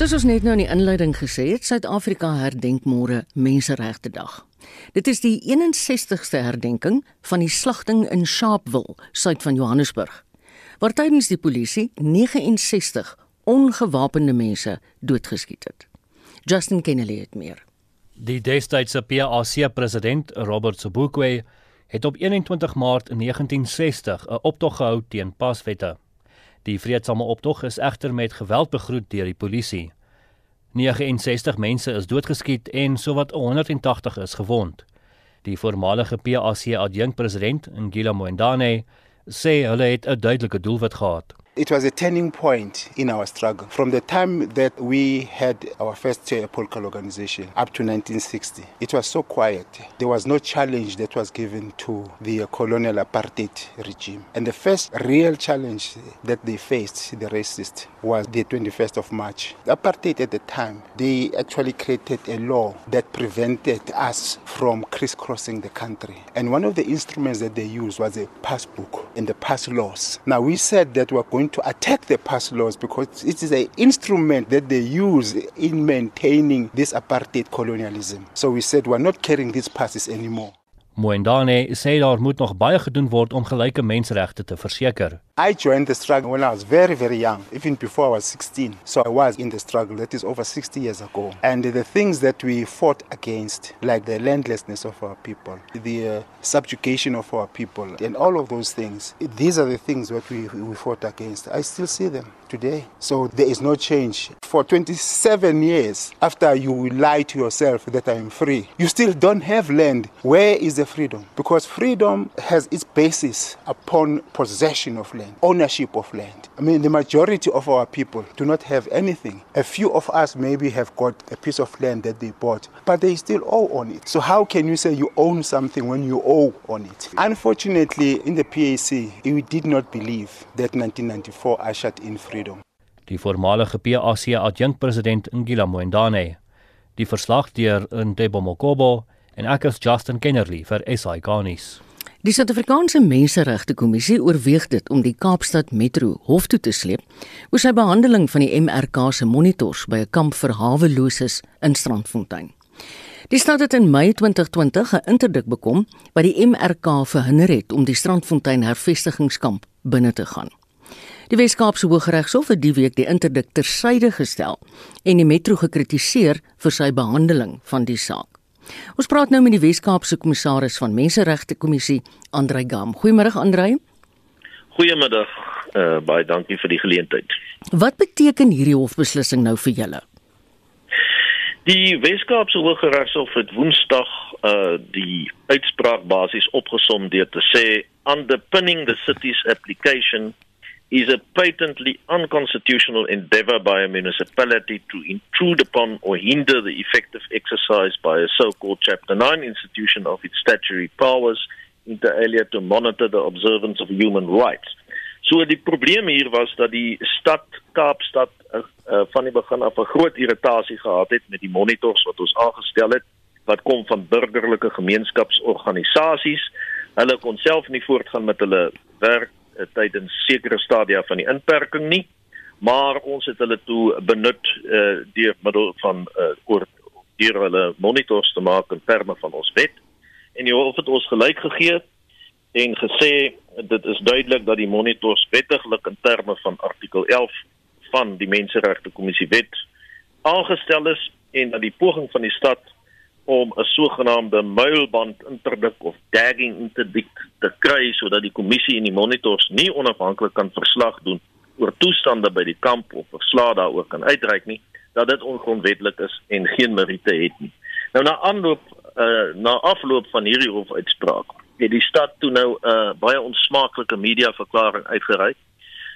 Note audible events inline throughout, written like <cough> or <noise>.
Soos ons net nou in die inleiding gesê het, Suid-Afrika herdenk môre Menseregte Dag. Dit is die 61ste herdenking van die slagting in Sharpeville, suid van Johannesburg, waar tydens die polisie 69 ongewapende mense doodgeskiet het. Justin Kennedy het meer. Die destydse PAC president, Robert Sobukwe, het op 21 Maart 1960 'n optog gehou teen paswette. Die vreedsame optog is egter met geweld begroet deur die polisie. 69 mense is doodgeskiet en sowat 180 is gewond. Die voormalige PAC adjunkpresident, Ngila Moendane, sê hulle het 'n duidelike doelwit gehad. It was a turning point in our struggle. From the time that we had our first uh, political organization up to 1960, it was so quiet. There was no challenge that was given to the colonial apartheid regime. And the first real challenge that they faced, the racists, was the 21st of March. The apartheid at the time, they actually created a law that prevented us from crisscrossing the country. And one of the instruments that they used was a passbook and the pass laws. Now, we said that we we're going going to attack the pass laws because it is an instrument that they use in maintaining this apartheid colonialism. So we said we're not carrying these passes anymore. Moendane sê daar moet nog baie gedoen word om gelyke menseregte te verseker. I joined the struggle when I was very, very young, even before I was 16. So I was in the struggle, that is over 60 years ago. And the things that we fought against, like the landlessness of our people, the uh, subjugation of our people, and all of those things, these are the things that we, we fought against. I still see them today. So there is no change. For 27 years, after you lie to yourself that I am free, you still don't have land. Where is the freedom? Because freedom has its basis upon possession of land. Ownership of land. I mean, the majority of our people do not have anything. A few of us maybe have got a piece of land that they bought, but they still owe on it. So, how can you say you own something when you owe on it? Unfortunately, in the PAC, we did not believe that 1994 ushered in freedom. Die voormalige PAC adjunkpresident Ngila Moendane. Die verslag deur Ntebo Mokobo en ek is Justin Kennerly vir SI Garnis. Die Suid-Afrikaanse Menseregte Kommissie oorweeg dit om die Kaapstad Metro hof toe te sleep oor sy behandeling van die MRK se monitors by 'n kamp vir haweloses in Strandfontein. Die stad het in Mei 2020 'n interdik bekom wat die MRK verhinder het om die Strandfontein hervestigingskamp binne te gaan. Die Wes-Kaapse Hooggeregshof het die week die interdik tersyde gestel en die metro gekritiseer vir sy behandeling van die saak. Ons praat nou met die Wes-Kaapse kommissaris van Menseregte Kommissie, Andrei Gam. Goeiemôre Andrei. Goeiemiddag. Uh baie dankie vir die geleentheid. Wat beteken hierdie hofbeslissing nou vir julle? Die Wes-Kaapse Hooggeregshof het Woensdag uh die uitspraak basies opgesom deur te sê underpinning the city's application is a patently unconstitutional endeavor by a municipality to intrude upon or hinder the effective exercise by a so-called Chapter 9 institution of its statutory powers inter alia to monitor the observance of human rights. So die probleem hier was dat die stad Kaapstad uh, uh, van die begin af 'n groot irritasie gehad het met die monitors wat ons aangestel het wat kom van burgerlike gemeenskapsorganisasies. Hulle kon self nie voortgaan met hulle werk tydens sekere stadia van die inperking nie maar ons het hulle toe benut uh, deur middel van uh, oor deur hulle monitors te maak in terme van ons wet. En die hof het ons gelyk gegee en gesê dit is duidelik dat die monitors wettiglik in terme van artikel 11 van die menseregte kommissie wet aangestel is en dat die poging van die stad om 'n sogenaamde muilband interdik of tagging interdik te kry sodat die kommissie en die monitors nie onafhanklik kan verslag doen oor toestande by die kamp of verslae daaroor kan uitreik nie dat dit ongrondwettig is en geen meriete het nie. Nou na aanloop uh, na afloop van hierdie hofuitspraak het die stad toe nou 'n uh, baie onsmaaklike media verklaring uitgereik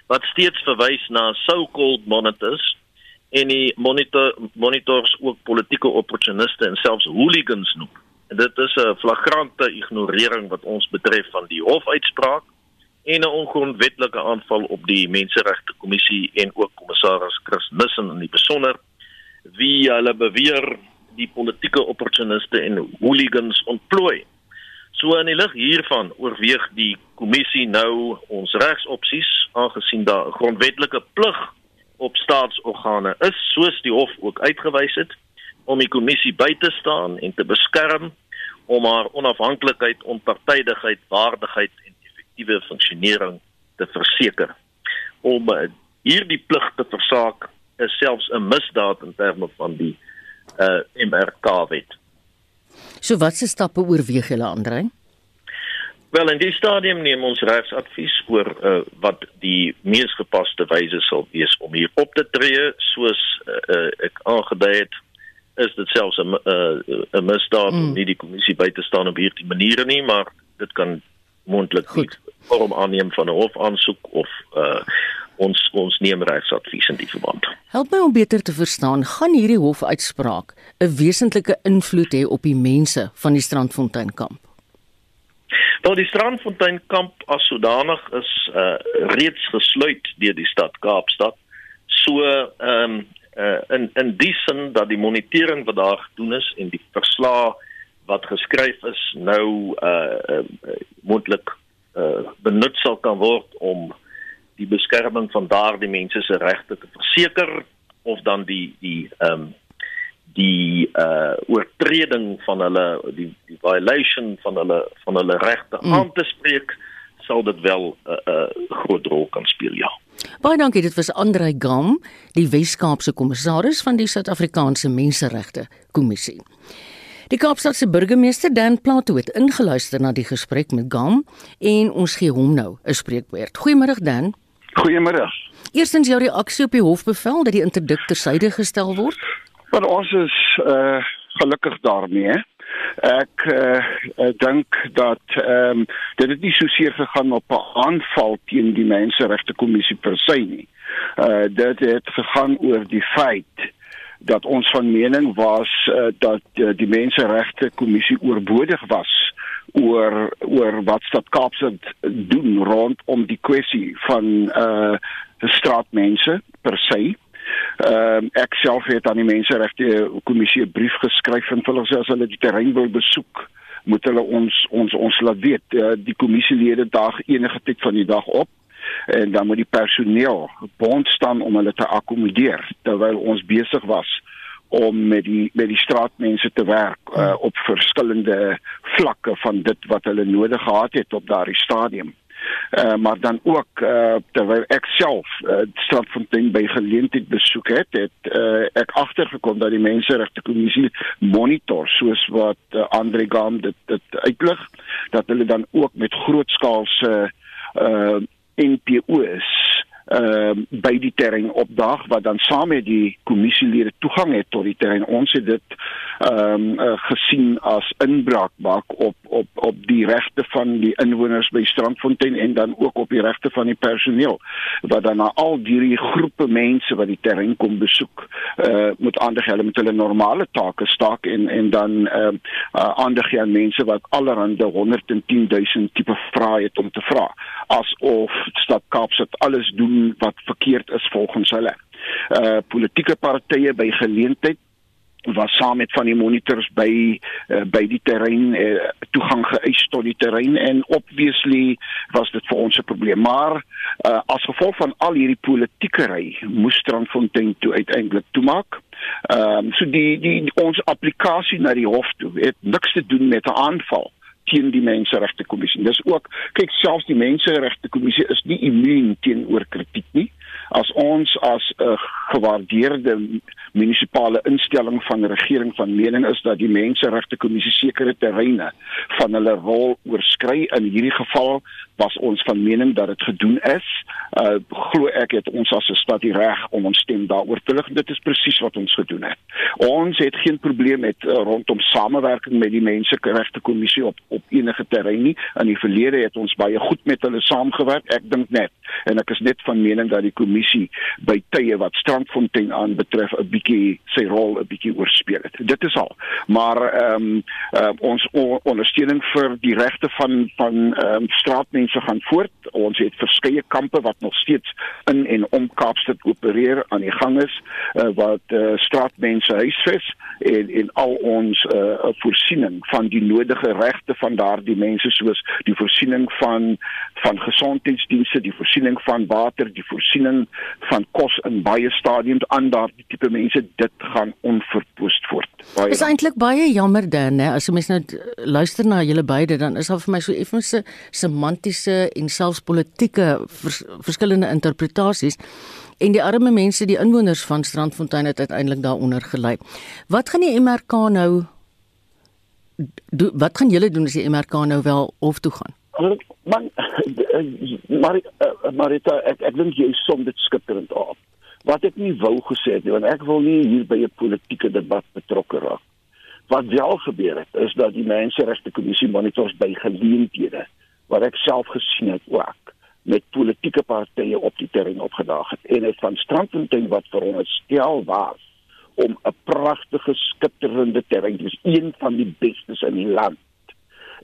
wat steeds verwys na so-called monitors en die monitor monitors ook politieke opportuniste en selfs hooligans noem. En dit is 'n flagrante ignorering wat ons betref van die hofuitspraak en 'n ongrondwetlike aanval op die Menseregte Kommissie en ook kommissaris Chris Nissen in die besonder wie hulle beweer die politieke opportuniste en hooligans ontplooi. So in die lig hiervan oorweeg die kommissie nou ons regsopsies aangesien daar 'n grondwetlike plig op staatsorgane is soos die hof ook uitgewys het om die kommissie by te staan en te beskerm om haar onafhanklikheid, onpartydigheid, waardigheid en effektiewe funksionering te verseker. Om uh, hierdie plig te versaak is selfs 'n misdaad in terme van die uh, MRK-wet. So watse stappe oorweeg julle Andre? Wel in die stadium neem ons regsadvies oor uh, wat die mees gepaste wyse sal wees om hier op te tree soos uh, ek aangedui het is dit selfs 'n 'n misdaad mm. om nie die kommissie by te staan op hierdie maniere nie maar dit kan moontlik vorm aanneem van 'n hofaansoek of uh, ons ons neem regsadvies in die verband. Help my om beter te verstaan, gaan hierdie hofuitspraak 'n wesentlike invloed hê op die mense van die Strandfontein kamp? Wel die Strandfontein kamp as sodanig is uh, reeds gesluit deur die stad Kaapstad. So ehm um, uh, in in die sin dat die monitering wat daar gedoen is en die verslae wat geskryf is nou uh, uh moontlik uh, benut sal kan word om die beskerming van daardie mense se regte te verseker of dan die die ehm um, die uh oortreding van hulle die die violation van hulle van hulle regte mm. aan te spreek sal dit wel 'n uh, uh, groot rol kan speel ja. Baie dankie dit was Andre Gam die Wes-Kaapse kommissaris van die Suid-Afrikaanse Menseregte Kommissie. Die Kaapstadse burgemeester Dan Plato het ingeluister na die gesprek met Gam en ons gee hom nou 'n spreekwoord. Goeiemôre Dan. Goeiemôre. Eerstens jou reaksie op die hofbevel dat die interdik tersyde gestel word? Maar ons is uh gelukkig daarmee. Ek uh ek dink dat ehm um, dit het nie so seer gegaan op 'n aanval teen die menseregte kommissie per se nie. Uh dit het gegaan oor die feit dat ons van mening was uh, dat uh, die menseregte kommissie oorbodig was oor oor wat stad Kaapstad doen rondom die kwessie van uh straatmense per se. Ehm uh, ek self het aan die menseregte kommissie 'n brief geskryf en hulle sê as hulle die terrein wil besoek, moet hulle ons ons ons laat weet. Uh, die kommissielede daag enige tyd van die dag op en dan moet die personeel bond staan om hulle te akkommodeer terwyl ons besig was om met die met die straatmense te werk uh, op verskillende vlakke van dit wat hulle nodig gehad het op daardie stadium. Uh, maar dan ook uh, terwyl ek self uh, Stadfontein by geleentheid besoek het, het uh, ek agtergekom dat die menseregte kommissie monitor soos wat uh, Andre Gam dit dit uitlig dat hulle dan ook met grootskaalse uh, NPO's ehm uh, by die terrein opdag wat dan saam met die kommissielede toegang het tot die terrein. Ons het dit ehm um, uh, gesien as inbraakbak op op op die regte van die inwoners by Strandfontein en dan ook op die regte van die personeel wat dan na al die groepe mense wat die terrein kom besoek eh uh, moet aandag hulle met hulle normale take staak en en dan ehm uh, uh, aandag aan mense wat allerhande 110 000 tipe vrae het om te vra asof stad Kaapstad alles doen wat verkeerd is volgens hulle. Uh politieke partye by geleentheid was saam met van die monitors by uh, by die terrein uh, toegang geëis tot die terrein en obviously was dit vir ons 'n probleem maar uh, as gevolg van al hierdie politiekery moes Strandfontein toe uiteindelik toemaak. Ehm um, so die die ons applikasie na die hof toe het niks te doen met 'n aanval teen die menseregte kommissie. Dis ook kyk selfs die menseregte kommissie is nie immuun teenoor kritiek nie. As ons as 'n uh, gewaardeerde munisipale instelling van die regering van mening is dat die menseregte kommissie sekere terreine van hulle rol oorskry in hierdie geval was ons van mening dat dit gedoen is. Uh glo ek het ons as 'n stad die reg om ons stem daaroor te lig. Dit is presies wat ons gedoen het. Ons het geen probleem met uh, rondom samewerking met die menseregte kommissie op op enige terrein nie. In die verlede het ons baie goed met hulle saamgewerk. Ek dink net en ek is net van mening dat die kommissie by tye wat Strandfontein aan betref 'n bietjie sy rol 'n bietjie oorspeel het. Dit is al. Maar ehm um, uh, ons ondersteuning vir die regte van van ehm um, straatmense mense gaan voort. Ons het verskeie kampe wat nog steeds in en om Kaapstad opereer aan die gang is uh, wat uh, straatmense huisves en en al ons uh, voorsiening van die nodige regte van daardie mense soos die voorsiening van van gesondheidsdienste, die voorsiening van water, die voorsiening van kos in baie stadiums aan daardie tipe mense dit gaan onverpoest voort. Baie is eintlik baie jammer dan, hè, as jy mens nou luister na julle beide dan is daar vir my so effense semantiese en selfs politieke vers, verskillende interpretasies en die arme mense, die inwoners van Strandfontein het uiteindelik daaronder gelei. Wat gaan die MRK nou do, wat gaan julle doen as die MRK nou wel hof toe gaan? Man, <laughs> maar Marita, ek ek dink jy som dit skitterend af. Wat ek nie wou gesê het nie, want ek wil nie hier by 'n politieke debat betrokke raak. Wat wel gebeur het, is dat die menseregte kommissie monitors by geleenthede wat ek self gesien het ook met politieke partye op die terrein opgedaag het en het van Strandfontein wat vir ons stel was om 'n pragtige skitterende terrein, dis een van die bestes in die land.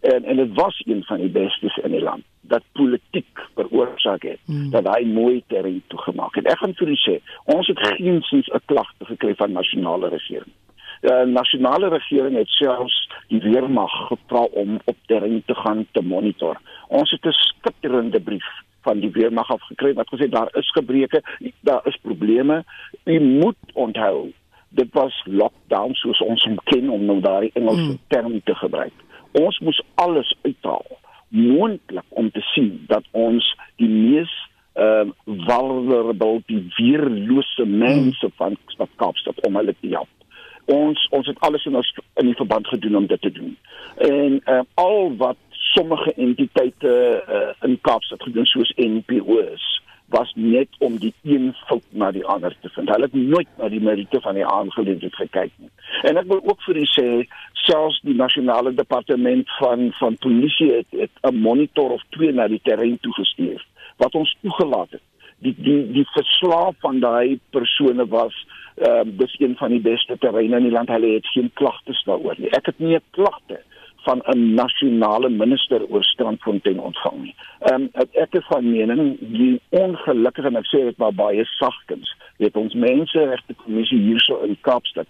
En en dit was een van die bestes in die land dat politiek veroorsaak het hmm. dat hy mooi terrein toegemaak het. Ek gaan vir u sê, ons het geensins 'n klagte gekry van nasionale regering. Die nasionale regering het selfs die weermag gevra om op terrein te gaan te monitor. Ons het 'n skitterende brief van die weermag afgekry wat gesê daar is gebreke, daar is probleme. U moet onthou dit was lockdown soos ons hom ken om nou daai Engelse mm. term te gebruik. Ons moes alles uithaal moontlik om te sien dat ons die mees ehm uh, vulnerable die weerlose mense mm. van Stad Kaapstad om hulle te help. Ons ons het alles in ons in die verband gedoen om dit te doen. En ehm uh, al wat sommige entiteite uh, in Kaapstad gedoen soos NPO's was net om die een fout na die ander te vind. Hulle het nooit na die meriete van die aangeleentheid gekyk nie. En ek wil ook vir u sê, selfs die nasionale departement van van polisie het, het 'n monitor of twee na die terrein toe gestuur wat ons toegelaat het. Die die die verslaaf van daai persone was ehm uh, dis een van die beste terreine in die land. Hulle het geen klagtes daaroor nie. Ek het nie 'n klagte van 'n nasionale minister oor Strandfontein ontvang nie. Ehm um, ek is van mening die ongelukkige en ek sê dit maar baie sagkens, weet ons menseregte kommissie hierso in Kaapstad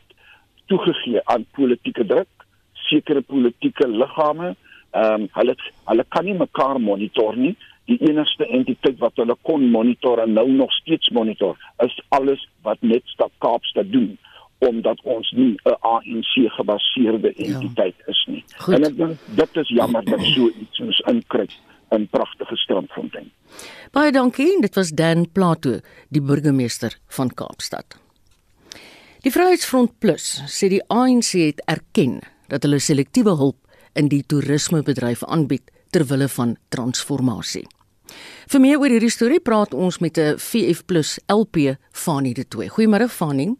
toegegee aan politieke druk, sekere politieke liggame. Ehm um, hulle hulle kan nie mekaar monitor nie. Die enigste entiteit wat hulle kon monitor en nou nog steeds monitor is alles wat net stad Kaapstad doen omdat ons nie 'n ANC gebaseerde ja. entiteit ja. is nie. Goed. En ek dink dit is jammer dat so iets ons inkryg in pragtige Strandfontein. Baie dankie, dit was Dan Plato, die burgemeester van Kaapstad. Die Vryheidsfront Plus sê die ANC het erken dat hulle selektiewe hulp in die toerismebedryf aanbied ter wille van transformasie. Vir meer oor hierdie storie praat ons met 'n VF+ LP Fanie de Tooy. Goeiemôre Fanie.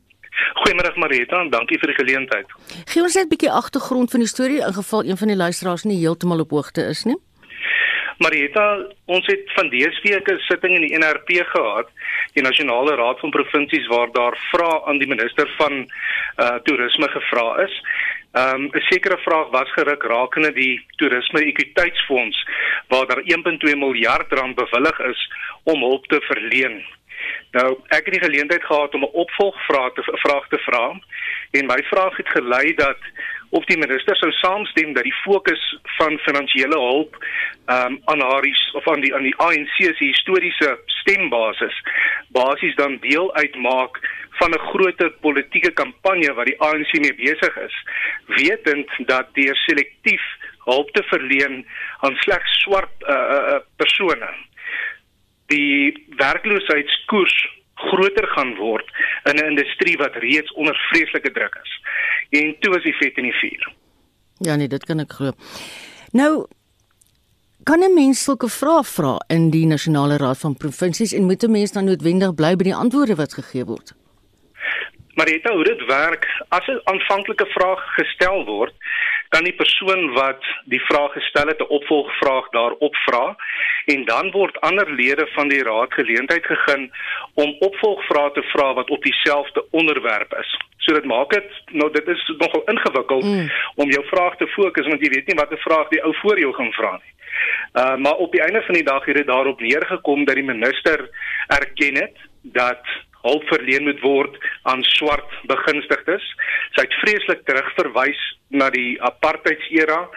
Goeiemôre Marita en dankie vir die geleentheid. Gee ons net 'n bietjie agtergrond van die storie in geval een van die luisteraars nie heeltemal op hoogte is nie. Marita, ons het van dese week 'n sitting in die NRP gehad, die Nasionale Raad van Provinsies waar daar vrae aan die minister van uh toerisme gevra is. Um 'n sekere vraag was geruk rakende die toerisme ekwiteitsfonds waar daar 1.2 miljard rand bewillig is om hulp te verleen Nou, ek het die geleentheid gehad om 'n opvolgvraag te vraag te vra en my vraag het gelei dat of die minister sou saamstem dat die fokus van finansiële hulp um, aan haar of aan die aan die ANC se historiese stembasis basies dan deel uitmaak van 'n groot politieke kampanje wat die ANC mee besig is, wetend dat deur selektief hulp te verleen aan slegs swart uh, uh, persone die werkloosheidskoers groter gaan word in 'n industrie wat reeds onder vreeslike druk is. En toe is die vet in die vuur. Ja nee, dit kan ek glo. Nou kan 'n mens sulke vrae vra in die nasionale raad van provinsies en moet 'n mens dan noodwendig bly by die antwoorde wat gegee word? Maar dit hoe dit werk, as 'n aanvanklike vraag gestel word, kan die persoon wat die vraag gestel het 'n opvolgvraag daarop vra en dan word ander lede van die raad geleentheid gegee om opvolgvrae te vra wat op dieselfde onderwerp is. So dit maak dit nou dit is nogal ingewikkeld mm. om jou vraag te fokus want jy weet nie watter vraag die ou voor jou gaan vra nie. Uh maar op die einde van die dag het dit daarop neergekom dat die minister erken het dat hulp verleen moet word aan swart begunstigdes. Sy het vreeslik terugverwys na die apartheidsera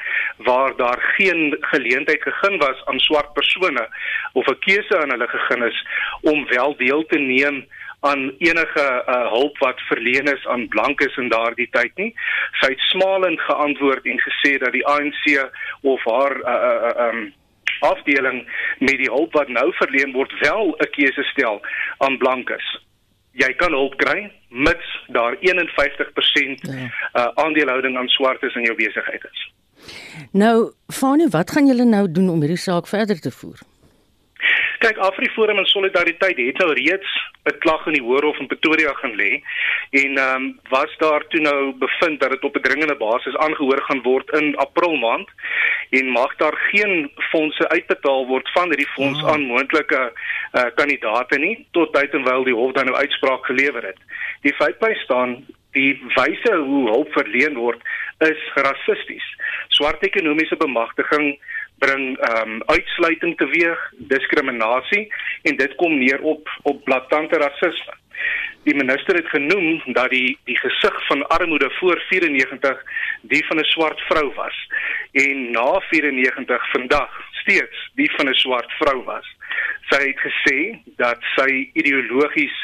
waar daar geen geleentheid gegee was aan swart persone of 'n keuse aan hulle gegee is om wel deel te neem aan enige uh, hulp wat verleen is aan blankes in daardie tyd nie. Sy het smalend geantwoord en gesê dat die ANC of haar uh, uh, um, afdeling met die hulp wat nou verleen word wel 'n keuse stel aan blankes jy kan hulp kry mits daar 51% ja. uh, aandelehouding aan swartes in jou besigheid is. Nou, Fanie, wat gaan julle nou doen om hierdie saak verder te voer? Kyk, AfriForum en Solidariteit het nou reeds 'n klag in die Hoërhof in Pretoria gaan lê en ehm um, was daar toe nou bevind dat dit op 'n dringende basis aangehoor gaan word in April maand en mag daar geen fondse uitbetaal word van hierdie fonds oh. aan moontlike uh, kandidaate nie tot tyd en wyl die hof dan nou uitspraak gelewer het. Die feit bly staan die wyse hoe hulp verleen word is rassisties. Swart ekonomiese bemagtiging bring ehm um, uitsluiting teweeg, diskriminasie en dit kom neer op op blaatante rasisme. Die minister het genoem dat die die gesig van armoede voor 94 die van 'n swart vrou was en na 94 vandag steeds die van 'n swart vrou was. Sy het gesê dat sy ideologies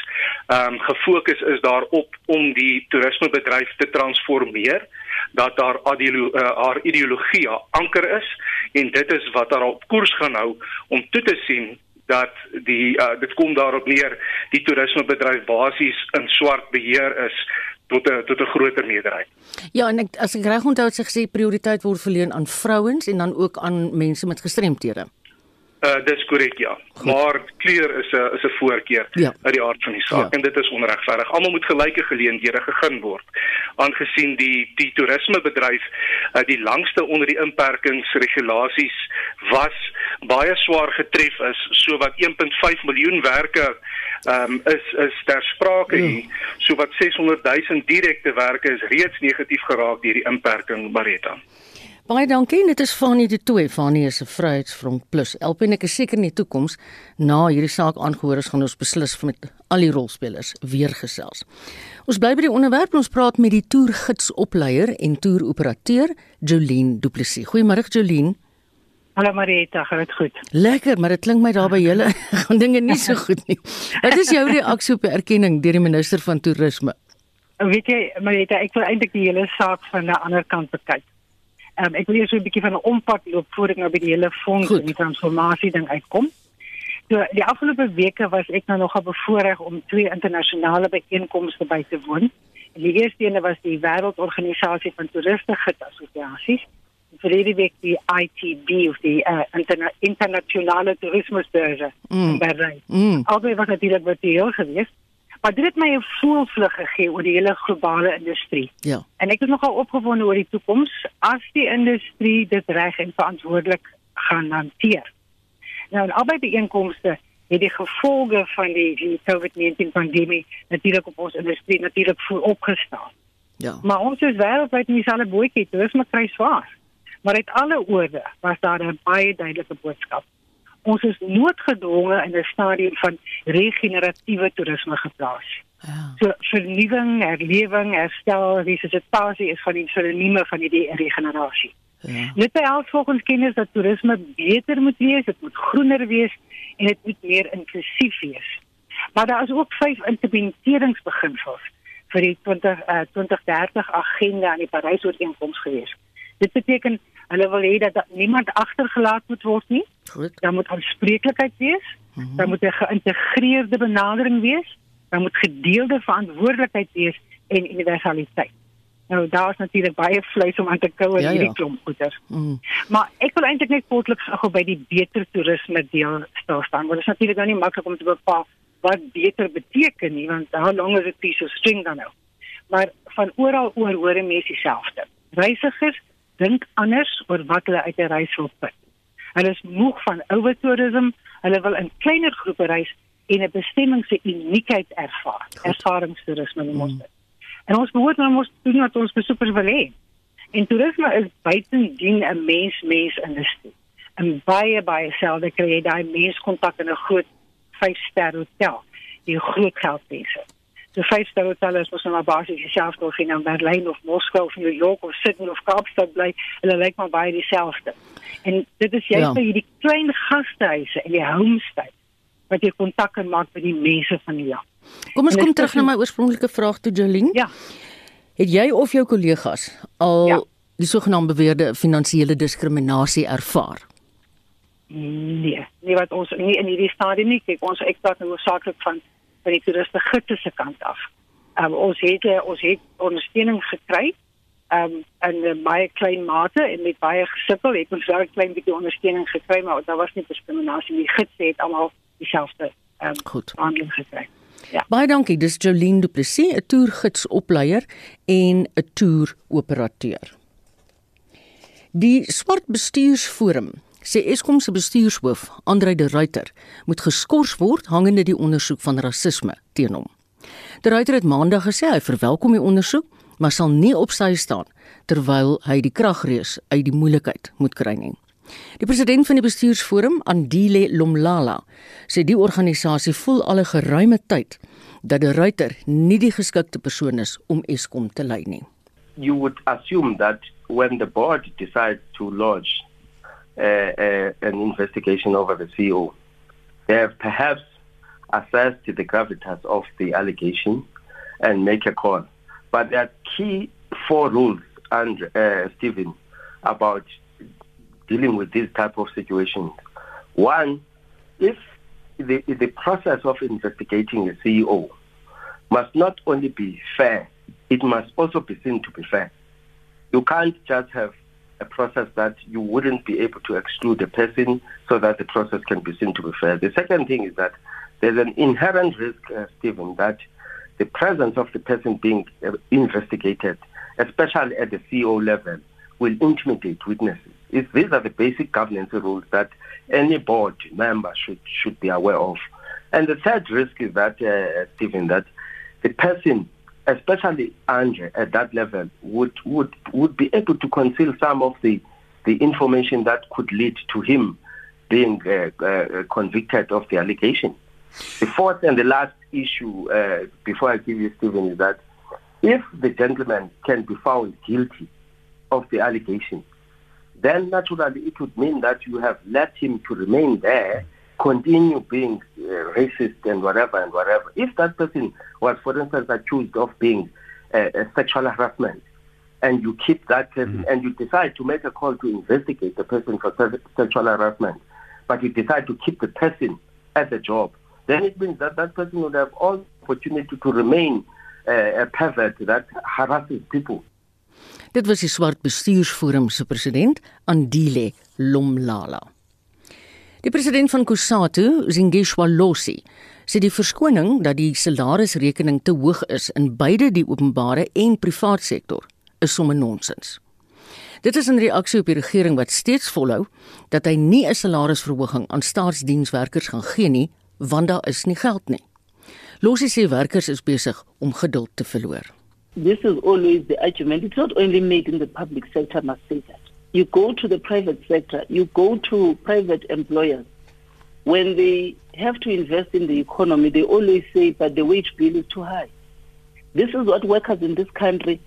ehm um, gefokus is daarop om die toerismebedryf te transformeer dat daar ideolo uh, haar ideologie haar anker is en dit is wat haar op koers gaan hou om toe te sien dat die uh, dit kom daarop neer die toerismebedryf basies in swart beheer is tot 'n tot 'n groter meerderheid. Ja, en ek, as ek reg onthou het sy gesê prioriteit word verleen aan vrouens en dan ook aan mense met gestremthede. Uh dis korrek ja. Goed. Maar kleur is 'n is 'n voorkeur ja. uit die aard van die saak ja. en dit is onregverdig. Almal moet gelyke geleenthede gegee word. Aangesien die die toerismebedryf uh die langste onder die inperkingsregulasies was baie swaar getref is, so wat 1.5 miljoen werke um is is ter sprake ja. hier. So wat 600 000 direkte werke is reeds negatief geraak deur die inperking Bareta. Baie dankie. Dit is Fanie de Tooi. Fanie is 'n Vryheidsfront Plus. Help en ek is seker in die toekoms na hierdie saak aangehoor is gaan ons beslis met al die rolspelers weer gesels. Ons bly by die onderwerp. Ons praat met die toergidsopleier en toeroperateur Jolien Du Plessis. Goeiemôre Jolien. Hallo Marieta, gaan dit goed? Lekker, maar dit klink my daar by julle <laughs> gaan dinge nie so goed nie. Wat is jou reaksie op die erkenning deur die minister van toerisme? Weet jy Marieta, ek wil eintlik die hele saak van 'n ander kant bekyk. Um, ek wil eers so 'n bietjie van 'n ompad loop voor ek nou by die hele fonds en die transformasie ding uitkom. So die afgelope weke was ek nou nogal bevoorreg om twee internasionale byeenkomste by te woon. En die eerste een was die Wêreldorganisasie van Toeriste Assosiasies. Vir hierdie week die ITB of die uh, interna internasionale toerismebeurs mm. in Berlyn. Mm. Albei was natuurlik virtueel geweest. Maar dit het my 'n voelvlug gegee oor die hele globale industrie. Ja. En ek is nogal opgewonde oor die toekoms as die industrie dit reg en verantwoordelik gaan hanteer. Nou, in albei bijeenkomste het die gevolge van die, die COVID-19 pandemie natuurlik op ons industrie natuurlik voorop gestaan. Ja. Maar ons is wêreldwyd in dieselfde bootjie, dis maar kry swaar. Maar uit alle oorde was daar 'n baie duidelike boodskap ons is noodgedwonge in 'n stadium van regeneratiewe toerisme geplaas. Ja. So vernuwing, herlewing, herstel, resusitasie is van die sinonieme van hierdie regenerasie. Ja. Dit behels volgens kennis dat toerisme beter moet wees, dit moet groener wees en dit moet meer inklusief wees. Maar daar is ook vyf implementeringsbeginsels vir die 20 uh, 2030 agenda aan die Parys-ooreenkoms gewees. Dit beteken hulle wil hê dat niemand agtergelaat moet word nie. Goed. Daar moet aanspreeklikheid wees. Mm -hmm. Daar moet 'n geïntegreerde benadering wees. Daar moet gedeelde verantwoordelikheid wees en universaliteit. Nou daar is natuurlik baie vleis om aan te kou in ja, hierdie ja. klomp goeders. Mm. Maar ek wil eintlik net kortliks gou by die beter toerisme deel stil staan. Want dit is natuurlik nou nie maklik om te bepaal wat beter beteken nie want how long is a piece of string dan nou. Maar van oral oor hoor mense dieselfde. Reisigers dink anders oor wat hulle uit 'n reis wil put. Hulle is moeg van overtourisme, hulle wil in kleiner groepe reis en 'n bestemming se uniekheid ervaar. Ervaringstoerisme noem ons mm. dit. En ons behoort nou mos doen wat ons besoekers wil hê. En toerisme is buitendien 'n mens-mens industrie. En baie baie selde kry jy daai menskontak in 'n groot 5-ster hotel. Die groot geldmense. So 5-ster hotel is mos nou maar basies dieselfde of jy nou in Berlyn of Moskou of New York of Sydney of Kaapstad bly, hulle lyk maar baie dieselfde. En dit is juist ja. by hierdie klein gastehuise en die homestay wat jy kontak kan maak met die mense van die land. Kom ons kom terug na my oorspronklike vraag toe Jolien. Ja. Het jy of jou kollegas al ja. die sogenaamde beweerde finansiële diskriminasie ervaar? Nee, nie wat ons nie in hierdie stadium nie. Kyk, ons ek praat nou saaklik van van die toeriste gids se kant af. Um, ons het eh, ons het ondersteuning gekry um, in 'n baie klein mate en met baie gesukkel het ons wel 'n klein bietjie ondersteuning gekry maar daar was nie diskriminasie nie. Die gids het almal dieselfde um, goed aandag gekry. Ja. Baie dankie. Dis Jolien Du Plessis, 'n toergidsopleier en 'n toeroperateur. Die swart bestuursforum sê Eskom se bestuurshoof, Andre de Ruyter, moet geskort word hangende die ondersoek van rasisme teen hom. De Ruyter het maandag gesê hy verwelkom die ondersoek, maar sal nie op sy staan terwyl hy die kragreus uit die moeilikheid moet kry nie. Die president van die bestuursforum, Andile Lomlala, sê die organisasie voel al 'n geruime tyd dat die ruiter nie die geskikte persoon is om Eskom te lei nie. You would assume that when the board decides to lodge an investigation over the CEO, they have perhaps assessed the gravitas of the allegation and make a call. But there are key four rules, and uh, Stephen, about dealing with this type of situations. One, if the, the process of investigating a CEO must not only be fair, it must also be seen to be fair. You can't just have a process that you wouldn't be able to exclude a person so that the process can be seen to be fair. The second thing is that there's an inherent risk, uh, Stephen, that the presence of the person being uh, investigated, especially at the CEO level, will intimidate witnesses. If these are the basic governance rules that any board member should should be aware of. And the third risk is that, uh, Stephen, that the person, especially Andre at that level, would would would be able to conceal some of the the information that could lead to him being uh, uh, convicted of the allegation. The fourth and the last issue, uh, before I give you, Stephen, is that if the gentleman can be found guilty of the allegation, then naturally it would mean that you have let him to remain there, continue being uh, racist and whatever and whatever. If that person was, for instance, accused of being uh, a sexual harassment, and you keep that person, mm-hmm. and you decide to make a call to investigate the person for sexual harassment, but you decide to keep the person at the job, then it means that that person would have all opportunity to remain uh, a pervert that harasses people. Dit was die swart bestuursforum se president Andile Lomlala. Die president van Kusatu, Zingishwa Losi, sê die verskoning dat die salarisrekening te hoog is in beide die openbare en privaat sektor is sommer nonsens. Dit is 'n reaksie op die regering wat steeds volhou dat hy nie 'n salarisverhoging aan staatsdienswerkers gaan gee nie, want daar is nie geld nie. Losi sê werkers is besig om geduld te verloor. This is always the argument. It's not only made in the public sector, must say that. You go to the private sector, you go to private employers. When they have to invest in the economy, they always say, but the wage bill is too high. This is what workers in this country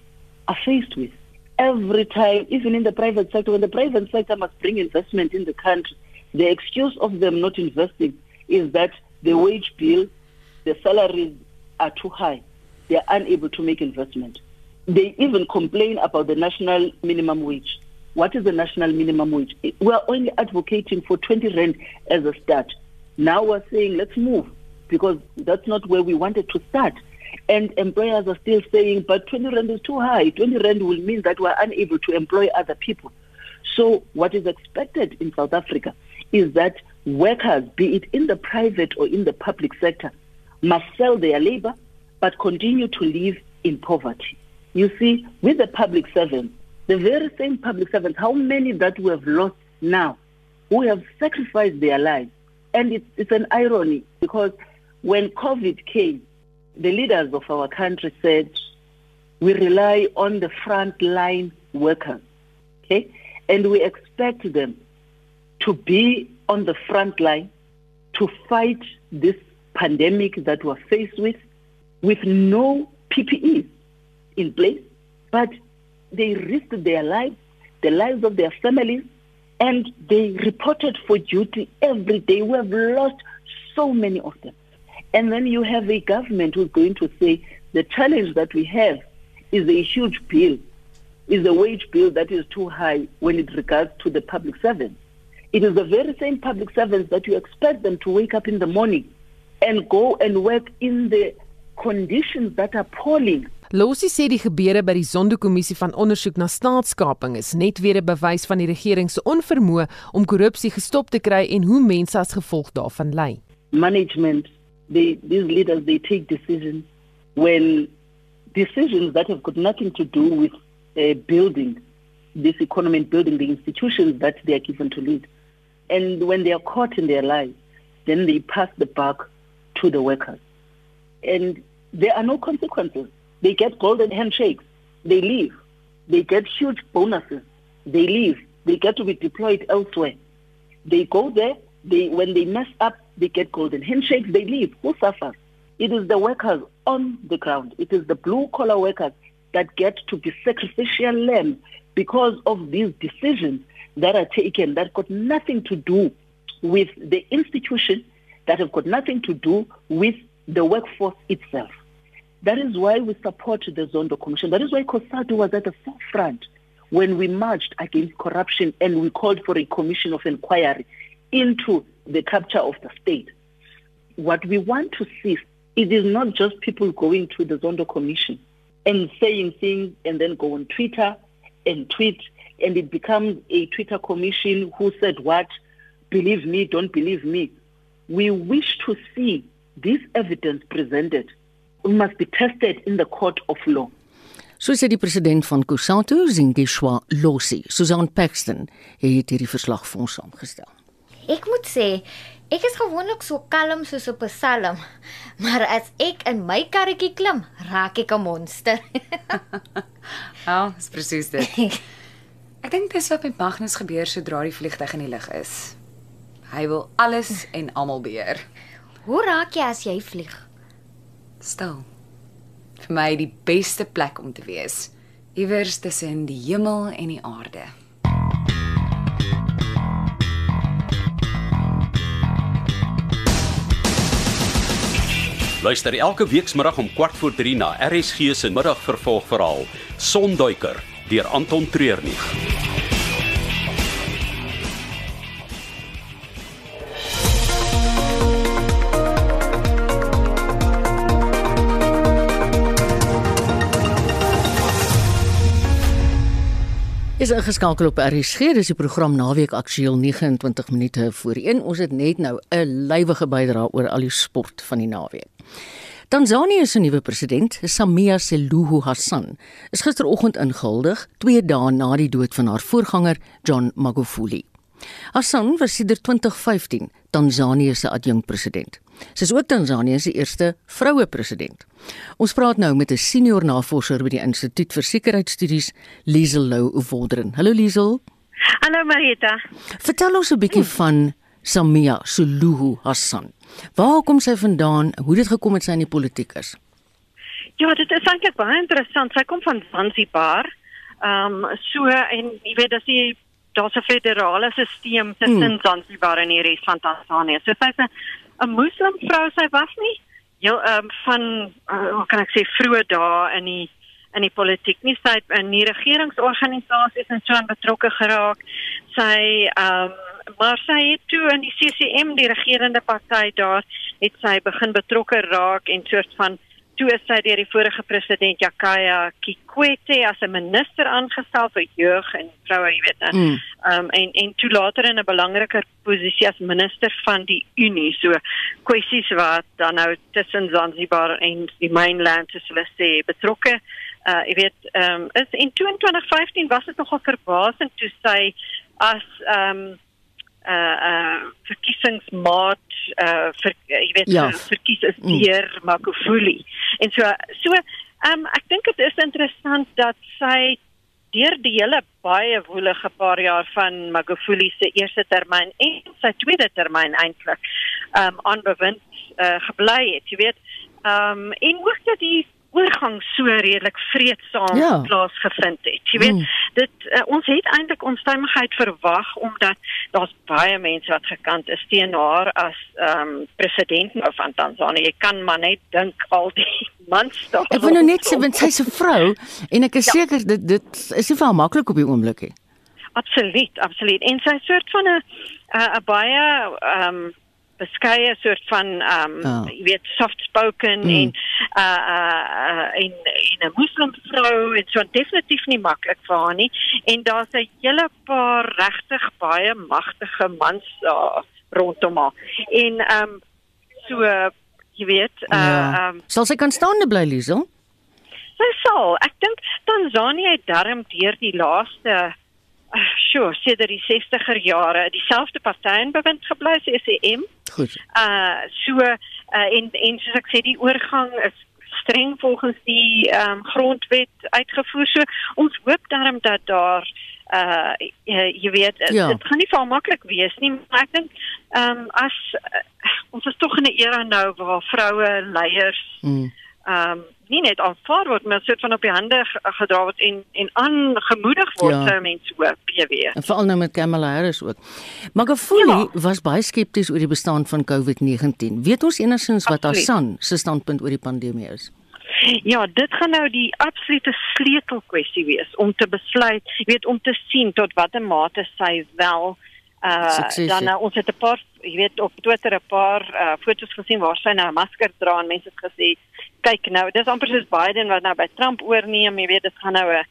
are faced with. Every time, even in the private sector, when the private sector must bring investment in the country, the excuse of them not investing is that the wage bill, the salaries are too high they are unable to make investment. They even complain about the national minimum wage. What is the national minimum wage? Eh, we are only advocating for 20 rand as a start. Now we're saying let's move because that's not where we wanted to start. And employers are still saying, but 20 rand is too high. 20 rand will mean that we're unable to employ other people. So what is expected in South Africa is that workers, be it in the private or in the public sector, must sell their labor but continue to live in poverty. You see, with the public servants, the very same public servants, how many that we have lost now, who have sacrificed their lives. And it's, it's an irony because when COVID came, the leaders of our country said, we rely on the front line workers, okay? And we expect them to be on the front line to fight this pandemic that we're faced with with no PPE in place, but they risked their lives, the lives of their families, and they reported for duty every day. We have lost so many of them. And then you have a government who's going to say the challenge that we have is a huge bill, is a wage bill that is too high when it regards to the public servants. It is the very same public servants that you expect them to wake up in the morning and go and work in the conditions that are appalling. Losie sê die gebeure by die Zondo-kommissie van ondersoek na staatskaping is net weer 'n bewys van die regering se onvermoë om korrupsie gestop te kry en hoe mense as gevolg daarvan ly. Management, they these leaders they take decisions when decisions that have got nothing to do with uh, building this economy and building the institutions that they are given to lead. And when they are caught in their lies, then they pass the buck to the workers. And there are no consequences. They get golden handshakes. They leave. They get huge bonuses. They leave. They get to be deployed elsewhere. They go there. They when they mess up, they get golden handshakes. They leave. Who suffers? It is the workers on the ground. It is the blue collar workers that get to be sacrificial lambs because of these decisions that are taken that got nothing to do with the institution, that have got nothing to do with the workforce itself. That is why we support the Zondo Commission. That is why COSATU was at the forefront when we marched against corruption and we called for a commission of inquiry into the capture of the state. What we want to see, it is not just people going to the Zondo Commission and saying things and then go on Twitter and tweet and it becomes a Twitter commission who said what, believe me, don't believe me. We wish to see this evidence presented must be tested in the court of law. So sê die president van Kusatu, Zingishwa Losi, Susan Paxton, het hierdie verslag vir ons saamgestel. Ek moet sê, ek is gewoonlik so kalm soos 'n psalm, maar as ek in my karretjie klim, raak ek 'n monster. <laughs> Ja, dis presies dit. Ek dink dis wat met Magnus gebeur sodra die vliegtyg in die lug is. Hy wil alles en almal beheer. Hoe raak jy as jy vlieg? Stil. Vir my die beste plek om te wees. Iewers tussen die hemel en die aarde. Luister elke weekmiddag om 14:00 na RSG se middagvervolgverhaal Sonduiker deur Anton Treurnig. Is ingeskakel op RSG, dis die program Naweek Aktueel 29 minute voor 1. Ons het net nou 'n lywige bydrae oor al die sport van die naweek. Tanzanië se nuwe president, Samia Suluhu Hassan, is gisteroggend ingehuldig, 2 dae na die dood van haar voorganger, John Magufuli. Hassan was sedert 2015 Tanzanië se adjunkpresident. Sy is ook Tanzanië se eerste vroue president. Ons praat nou met 'n senior navorser by die Instituut vir Sekuriteitsstudies, Liesel Lou Wolderen. Hallo Liesel. Hallo Marita. Vertel ons 'n bietjie van Samia Suluhu Hassan. Waar kom sy vandaan? Hoe dit gekom het sy in die politiek is? Ja, dit is eintlik baie interessant. Sy kom van Zanzibar. Ehm um, so en jy weet as jy daar's 'n federale stelsel tussen hmm. Zanzibar en die res van Tanzanië. So sy's 'n 'n moslim vrou sy was nie heel ehm um, van uh, hoe kan ek sê vroeë dae in die in die politiek nie sy in die regeringsorganisasies en so betrokke geraak. Sy ehm um, maar sy het toe in die CCM die regerende party daar het sy begin betrokke raak en soort van toe is sy deur die vorige president Jakaya Kikwete as 'n minister aangestel vir jeug en vroue, jy weet. Mm. Um en en toe later in 'n belangriker posisie as minister van die Unie. So kwessies wat dan nou tussen Zanzibar en die mainland is hulle sê betrokke. Uh jy weet, um is in 2015 was dit nogal verbasend toe sy as um uh uh verkiesingsmaat uh vir jy weet ja. verkies is deur mm. Makufuli. En so so ehm um, ek dink dit is interessant dat sy deur die hele baie woelige paar jaar van Magufuli se eerste termyn en sy tweede termyn eintlik um aan bewind uh, gebly het, jy weet. Um en ook dat die oorgang so redelik vreedsaam Ja. plaasgevind het. Jy weet, Mm. dit uh, ons het eintlik onstuimigheid verwag omdat daar's baie mense wat gekant is teen haar as ehm um, president nou van Tanzanië. Jy kan maar net dink al die <laughs> mans daar. Ek wil nou net sê want sy's 'n vrou en ek is Ja. seker dit dit is nie vir haar maklik op die oomblik nie. Absoluut, absoluut. En sy soort van 'n 'n 'n baie ehm um, beskeie soort van ehm um, Ja. jy weet soft spoken Mm. en uh uh, uh en en 'n moslimvrou en so definitief nie maklik vir haar nie. En daar's 'n hele paar regtig baie magtige mans daar rondom haar. En ehm um, so uh, jy weet uh Ja. ehm um, Sal sy kan staande bly, Liesel? Sy sal. Ek dink Tanzanië het darm deur die laaste uh, sure, sedert die 60er jare dieselfde party in bewind gebly, SEM. Goed. Uh so uh, en en soos ek sê die oorgang is streng volgens die ehm um, grondwet uitgevoer. So ons hoop darm dat daar uh jy, jy weet dit Ja. gaan nie vir maklik wees nie, maar ek dink ehm um, as uh, ons is tog in 'n era nou waar vroue leiers Mm. ehm um, nie net aanvaar word maar soort van op die hande ge- gedra word en en aangemoedig word Ja. sou mense hoop jy weet. En veral nou met Kamala Harris ook. Magafuli ja. was baie skepties oor die bestaan van COVID-19. Weet ons enigsins wat Absoluut. Hassan se standpunt oor die pandemie is? Ja, dit gaan nou die absolute sleutelkwessie wees om te besluit, weet om te sien tot watter mate sy wel uh Sukses dan nou, ons het 'n paar jy weet op Twitter 'n paar uh foto's gesien waar sy nou 'n masker dra en mense het gesê kyk nou dis amper soos Biden wat nou by Trump oorneem jy weet dit gaan nou 'n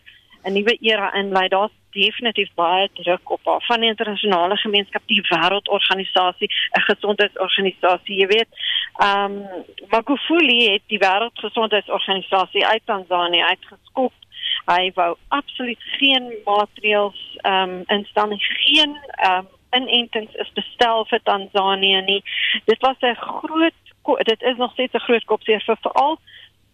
'n nuwe era inlei. Daar's definitief baie druk op haar. Van die internasionale gemeenskap die wêreldorganisasie 'n gesondheidsorganisasie jy weet. Ehm um, Magufuli het die wêreldgesondheidsorganisasie uit Tanzanië uitgeskop. Hy wou absoluut geen maatreëls ehm um, instel nie geen ehm um, inentings is bestel vir Tanzanië nie dit was 'n groot dit is nog steeds 'n groot kopseer vir veral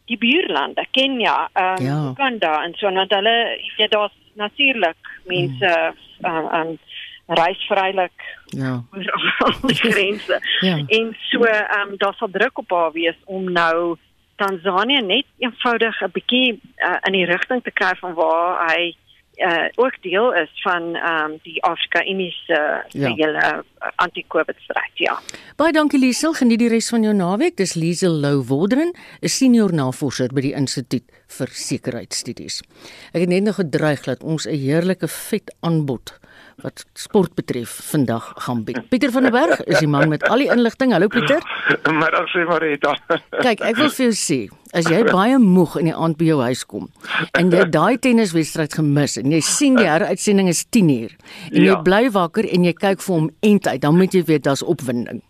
die buurlande Kenia ehm um, Ja. Uganda en so want hulle weet daar's natuurlik mense ehm um, reis vrylik Ja. oor al die grense. Ja. En so ehm um, daar sal druk op haar wees om nou Tanzanië net eenvoudig 'n bietjie uh, in die rigting te kry van waar hy uh, ook deel is van ehm um, die Afrika Unie se Ja. ja. hele uh, anti-COVID stryd, ja. Baie dankie Liesel, geniet die res van jou naweek. Dis Liesel Lou Waldron, 'n senior navorser by die Instituut vir Sekuriteitsstudies. Ek het net nog gedreig dat ons 'n heerlike vet aanbod wat sport betref vandag gaan bied. Pieter van der Berg is die man met al die inligting. Hallo Pieter. <laughs> Middag sê Marita. <laughs> Kyk, ek wil vir jou sê, as jy baie moeg in die aand by jou huis kom en jy daai tenniswedstryd gemis en jy sien die heruitsending is 10uur en jy Ja. bly wakker en jy kyk vir hom end uit, dan moet jy weet daar's opwinding.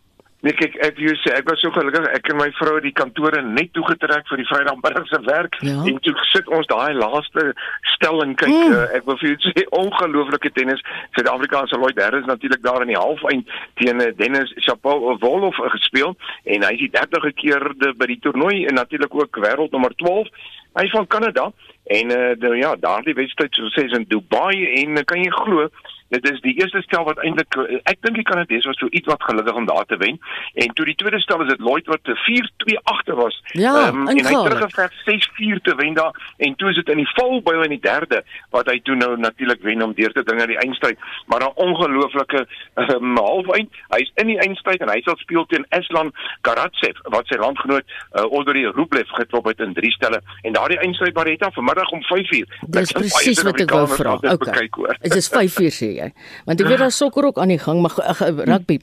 Nee kyk, ek wil sê ek was so gelukkig ek en my vrou het die kantore net toegetrek vir die Vrydagmiddag se werk Ja. en toe sit ons daai laaste stelling kyk Mm. uh, ek wil vir jou sê ongelooflike tennis Suid-Afrikaanse Lloyd Harris natuurlik daar in die halfeind teen eh, Dennis Shapovalov uh, gespeel en hy is die 30ste keer de, by die toernooi en natuurlik ook wêreldnommer 12 hy is van Kanada en uh, nou ja daardie wedstryd soos sê is in Dubai en kan jy glo Dit is die eerste stel wat eintlik ek dink die Kanadese was so iets wat gelukkig om daar te wen. En toe die tweede stel is dit Lloyd wat 4-2 agter was. Ja, Ehm, en hy teruggeveg 6-4 te wen daar en toe is dit in die valbuil in die derde wat hy toe nou natuurlik wen om deur te dring aan die eindstryd. Maar 'n ongelooflike um, halfeind. Hy's in die eindstryd en hy sal speel teen Aslan Karatsev wat sy landgenoot uh, Audrey Rublev geklop het in drie stelle. En daardie eindstryd Marita vanmiddag om 5:00. Dis presies wat ek wou vra. Okay. Dit is 5 uur sê jy. Want ek weet daar's sokker ook aan die gang, maar ag, rugby.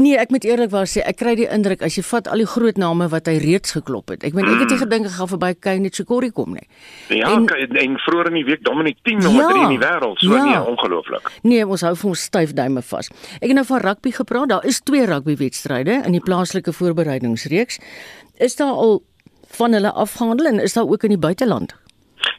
Nee, ek moet eerlikwaar sê, ek kry die indruk as jy vat al die groot name wat hy reeds geklop het. Ek meen ek het nie gedink hy gaan verby Kane Chikori kom nie. Ja, En- en, en vroeër in die week Dominic 10 nommer Ja, 3 in die wêreld. So ja. nee, ongelooflik. Nee, ons hou vir ons styf duime vas. Ek het nou van rugby gepraat. Daar is twee rugbywedstryde in die plaaslike voorbereidingsreeks. Is daar al van hulle afgehandel en is daar ook in die buiteland?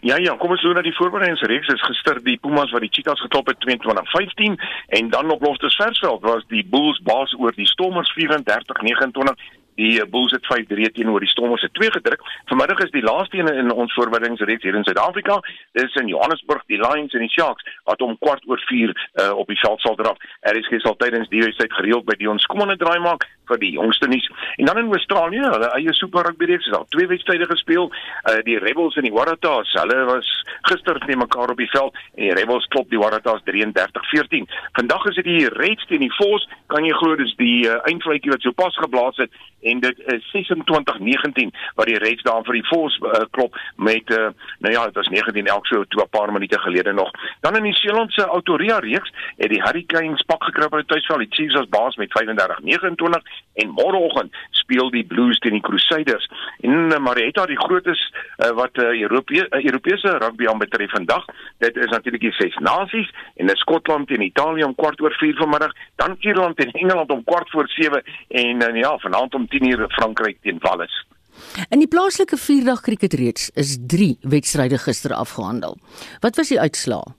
Ja ja, kom ons loop na die voorbereidingsreeks. Is gister die Pumas wat die Cheetahs geklop het 22-15 en dan op Loftus Versveld was die Bulls baas oor die Stormers 34-29 Die uh, Bulls het 5-3 teenoor die Stormers se 2 gedruk. Vanmiddag is die laaste een in ons voorbereidingsreeks hier in Suid-Afrika. Dit is in Johannesburg, die Lions en die Sharks wat om kwart oor 4 uh, op die veld sal draf. RSG sal tydens die wedstryd gereeld by die ons kommende draai maak vir die jongste nuus. En dan in Australië, hulle eie Super Rugby reeks is al twee wedstryde gespeel. Uh, die Rebels en die Waratahs, hulle was gister teen mekaar op die veld en die Rebels klop die Waratahs 33-14. Vandag is dit die Reds teen die Force. Kan jy glo dis die uh, eindvlakkie wat sopas geblaas het en dit is 26-19 wat die Reds daar vir die Force uh, klop met uh, nou ja, dit was 19 elk so 'n paar minute gelede nog. Dan in die Seelandse Autoria reeks het die Hurricanes pak gekruip uit tuisveld. Die Chiefs as baas met 35-29 en môreoggend speel die Blues teen die Crusaders. En uh, Marietta die grootes uh, wat uh, Europese uh, Europese rugby aanbetref vandag, dit is natuurlik die ses nasies en dis Skotland teen Italië om kwart oor 4 vanmiddag, dan Ierland teen Engeland om kwart voor 7 en uh, ja, vanaand om 10:00 Frankryk teen Wales. In die plaaslike vierdag krieketreeks is 3 wedstryde gister afgehandel. Wat was die uitslae?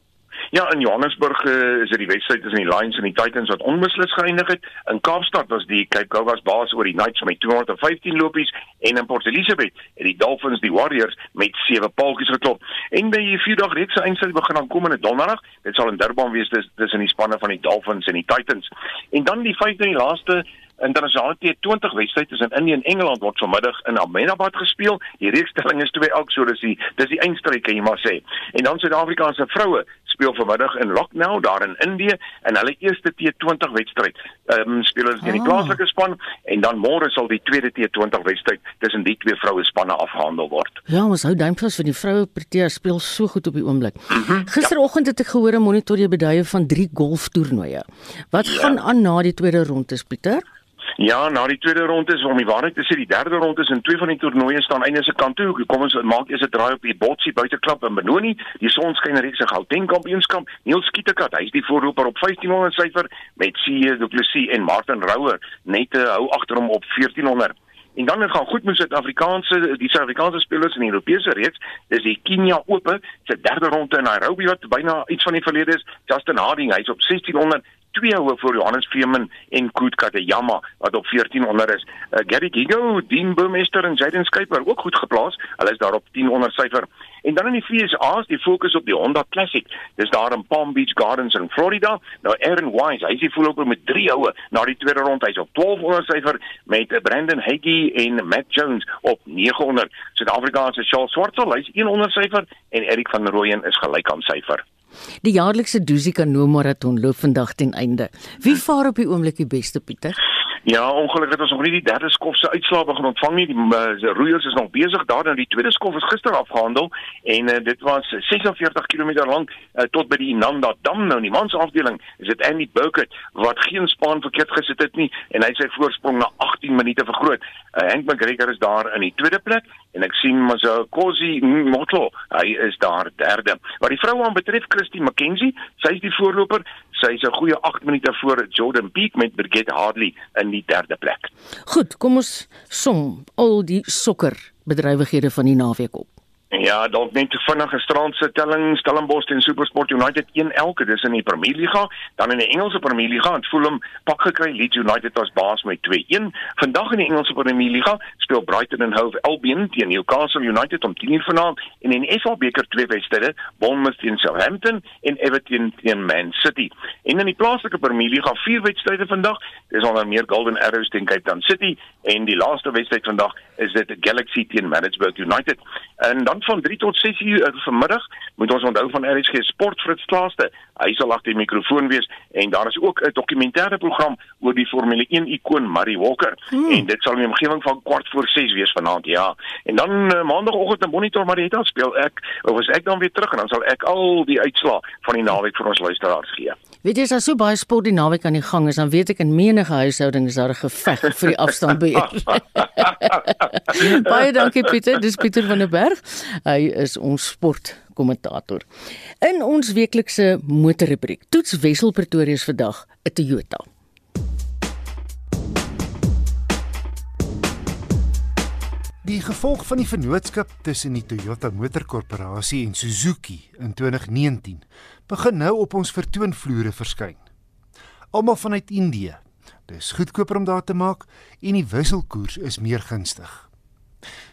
Ja, in Johannesburg uh, is dit die wedstryd tussen die Lions en die Titans wat onbeslis geëindig het. In Kaapstad was die Cape Cowboys baas oor die Knights met 215 lopies en in Port Elizabeth het die Dolphins die Warriors met 7 paaltjies geklop. En by die vierdag reeks se eindstryd begin aan komende donderdag. Dit sal in Durban wees tussen die spanne van die Dolphins en die Titans. En dan die vyfde en die laaste internasionale T20 wedstryd tussen Indië en Engeland word vanmiddag in Ahmedabad gespeel. Die reekstelling is 2 elk, so dis die dis die eindstryd kan jy maar sê. En dan Suid-Afrikaanse vroue speel vanmiddag in Lucknow daar in Indië in hulle eerste T20 wedstryd. Ehm um, speel hulle teen die Ah. plaaslike span en dan môre sal die tweede T20 wedstryd tussen die twee vroue spanne afgehandel word. Ja, ons hou duim vas vir die vroue Protea speel so goed op die oomblik. Mhm, Gisteroggend het ek gehoor 'n monitor jy beduie van 3 golftoernooie. Wat Ja. gaan aan na die tweede ronde, Pieter? Ja, na die tweede ronde is om die waarheid te sê, die derde ronde is in twee van die toernooie staan einde se kant toe. Kom ons maak eers 'n draai op die Botsie buiteklap in Benoni, die Sonskyn reeks se Gauteng kampioenskap. Niels Skietekat, hy is die voorloper op 1500 syfer met C Du Plessis en Martin Rouwer net uh, hou agter hom op 1400. En dan het gaan goed met Suid-Afrikaanse die Suid-Afrikaanse spelers in die Europese reeks. Dis die Kenia Ope se derde ronde in Nairobi wat byna iets van die verlede is. Justin Harding, hy's op 1600 twee houe voor Johannes Veeman en Koet Katayama wat op 1400 is. Uh, Gary Gigo, Dean Burmester en Jaden Skyper ook goed geplaas. Hulle is daar op 1000 syfer. En dan in die FSA is die fokus op die Honda Classic. Dis daar in Palm Beach Gardens in Florida. Nou Aaron Wise, hy is die voorloper met 3 houe na die tweede ronde. Hy's op 1200 syfer met Brandon Hagee en Matt Jones op 900. Suid-Afrikaanse Charles Swartsel, hy's 100 syfer en Erik van Rooyen is gelyk aan syfer. Die jaarlikse Dusi Kano marathon loop vandag ten einde. Wie vaar op die oomblik die beste, Pieter? Ja, ongelukkig het ons nog nie die derde skof se uitslae begin ontvang nie. Die uh, roeiers is nog besig daar. Nou die tweede skof is gister afgehandel en uh, dit was 46 km lank uh, tot by die Inanda Dam. Nou in die mans afdeling is dit Andy Burkett wat geen span verkeerd gesit het nie en hy sy voorsprong na 18 minute vergroot. Uh, Hank McGregor is daar in die tweede plek en ek sien Mazakosi Motlo, hy is daar derde. Wat die vroue aanbetref, Christy McKenzie, sy is die voorloper. Sy is 'n goeie 8 minute voor Jordan Peak met Brigitte Hartley in die derde plek. Goed, kom ons som al die sokkerbedrywighede van die naweek op. Ja, dalk net vinnige strandse telling Stellenbosch teen SuperSport United 1 elke dis in die Premier Liga, dan in die Engelse Premier Liga het Fulham pak gekry Leeds United as baas met 2-1. Vandag in die Engelse Premier Liga speel Brighton en Hove Albion teen Newcastle United om 10:00 vanaand en in die FA beker twee wedstryde, Bournemouth teen Southampton en Everton teen Man City. En in die plaaslike Premier Liga vier wedstryde vandag, dis onder meer Golden Arrows teen Cape Town City en die laaste wedstryd vandag is dit Galaxy teen Maritzburg United. En dan van 3 tot 6 uur vanmiddag moet ons onthou van RSG Sport Fritz Klaaste. Hy sal agter die mikrofoon wees en daar is ook 'n dokumentêre program oor die Formule 1 ikoon Murray Walker hmm. en dit sal in die omgewing van kwart voor 6 wees vanaand ja. En dan uh, maandagooggend in Monitor Marietta speel ek of as ek dan weer terug en dan sal ek al die uitslae van die naweek vir ons luisteraars gee. Weet jy as daar so baie sport die naweek aan die gang is, dan weet ek in menige huishouding is daar 'n geveg vir die afstandbeheer. <laughs> <laughs> baie dankie Pieter, dis Pieter van der Berg. Hy is ons sportkommentator. In ons weeklikse motorrubriek toets Wessel Pretoria se vandag 'n Toyota. Die gevolg van die vennootskap tussen die Toyota Motorkorporasie en Suzuki in 2019 begin nou op ons vertoonvloere verskyn. Almal vanuit Indië, dis goedkoper om daar te maak en die wisselkoers is meer gunstig.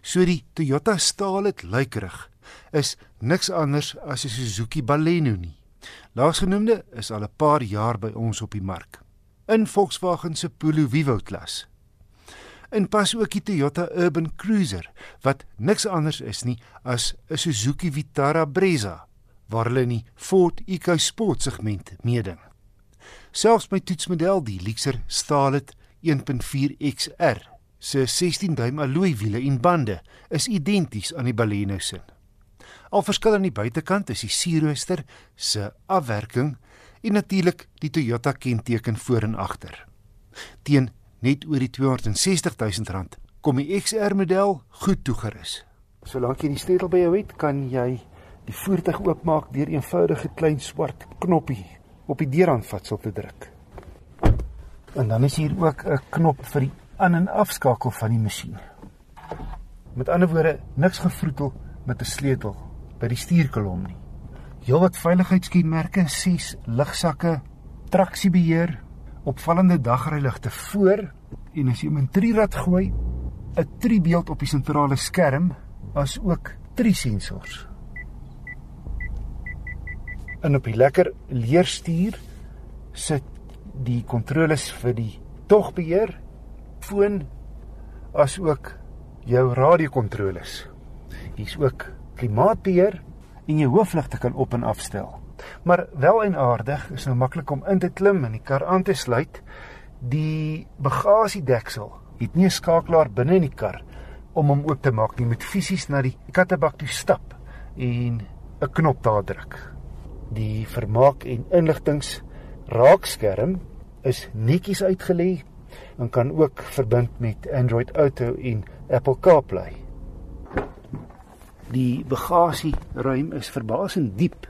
So die Toyota Starlet lykerig is niks anders as 'n Suzuki Baleno nie. Laasgenoemde is al 'n paar jaar by ons op die mark in Volkswagen se Polo Vivo klas. En pas ook die Toyota Urban Cruiser wat niks anders is nie as 'n Suzuki Vitara Brezza waar hulle in die Ford EcoSport segment meeding. Selfs my toetsmodel, die Lexus Starlet 1.4 XR, se 16 duim alloy wiele en bande is identies aan die Baleno se. Al verskil aan die buitekant is die sierrooster se afwerking en natuurlik die Toyota kenteken voor en agter. Teen net oor die 260 000 rand kom die XR model goed toegerus. Solank jy die sleutel by jou het, kan jy die voertuig oopmaak deur 'n eenvoudige klein swart knoppie op die deurhandvatsel te druk. En dan is hier ook 'n knop vir die aan en afskakel van die masjien. Met ander woorde, niks gevroetel met 'n sleutel by die stuurkolom nie. Heelwat veiligheidskenmerke, ses ligsakke, traksiebeheer, opvallende dagryligte voor en as jy 'n trierad gooi, 'n triebeeld op die sentrale skerm, as ook drie sensors. En op die lekker leerstuur sit die kontroles vir die togbeheer, foon as ook jou radiokontroles. Hier's ook klimaatbeheer en jou hoofligte kan op en afstel. Maar wel en aardig is nou maklik om in te klim en die kar aan te sluit. Die bagasiedeksel het nie 'n skakelaar binne in die kar om hom oop te maak nie. Jy moet fisies na die kattebak toe stap en 'n knop daar druk. Die vermaak en inligtings raakskerm is netjies uitgelê en kan ook verbind met Android Auto en Apple CarPlay. Die bagasieruim is verbasend diep.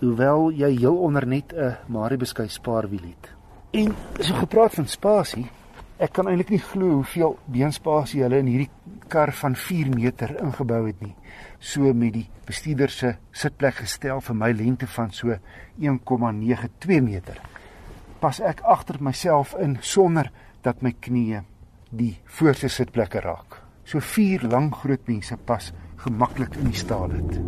Hoewel jy heel onder net 'n Maribesky spaarwiel het. En so gepraat van spasie, ek kan eintlik nie glo hoeveel beenspasie hulle in hierdie kar van 4 meter ingebou het nie. So met die bestuurder se sitplek gestel vir my lengte van so 1,92 meter. Pas ek agter myself in sonder dat my knieë die voorste sitplekke raak. So vier lang groot mense pas gemaklik in die staal het.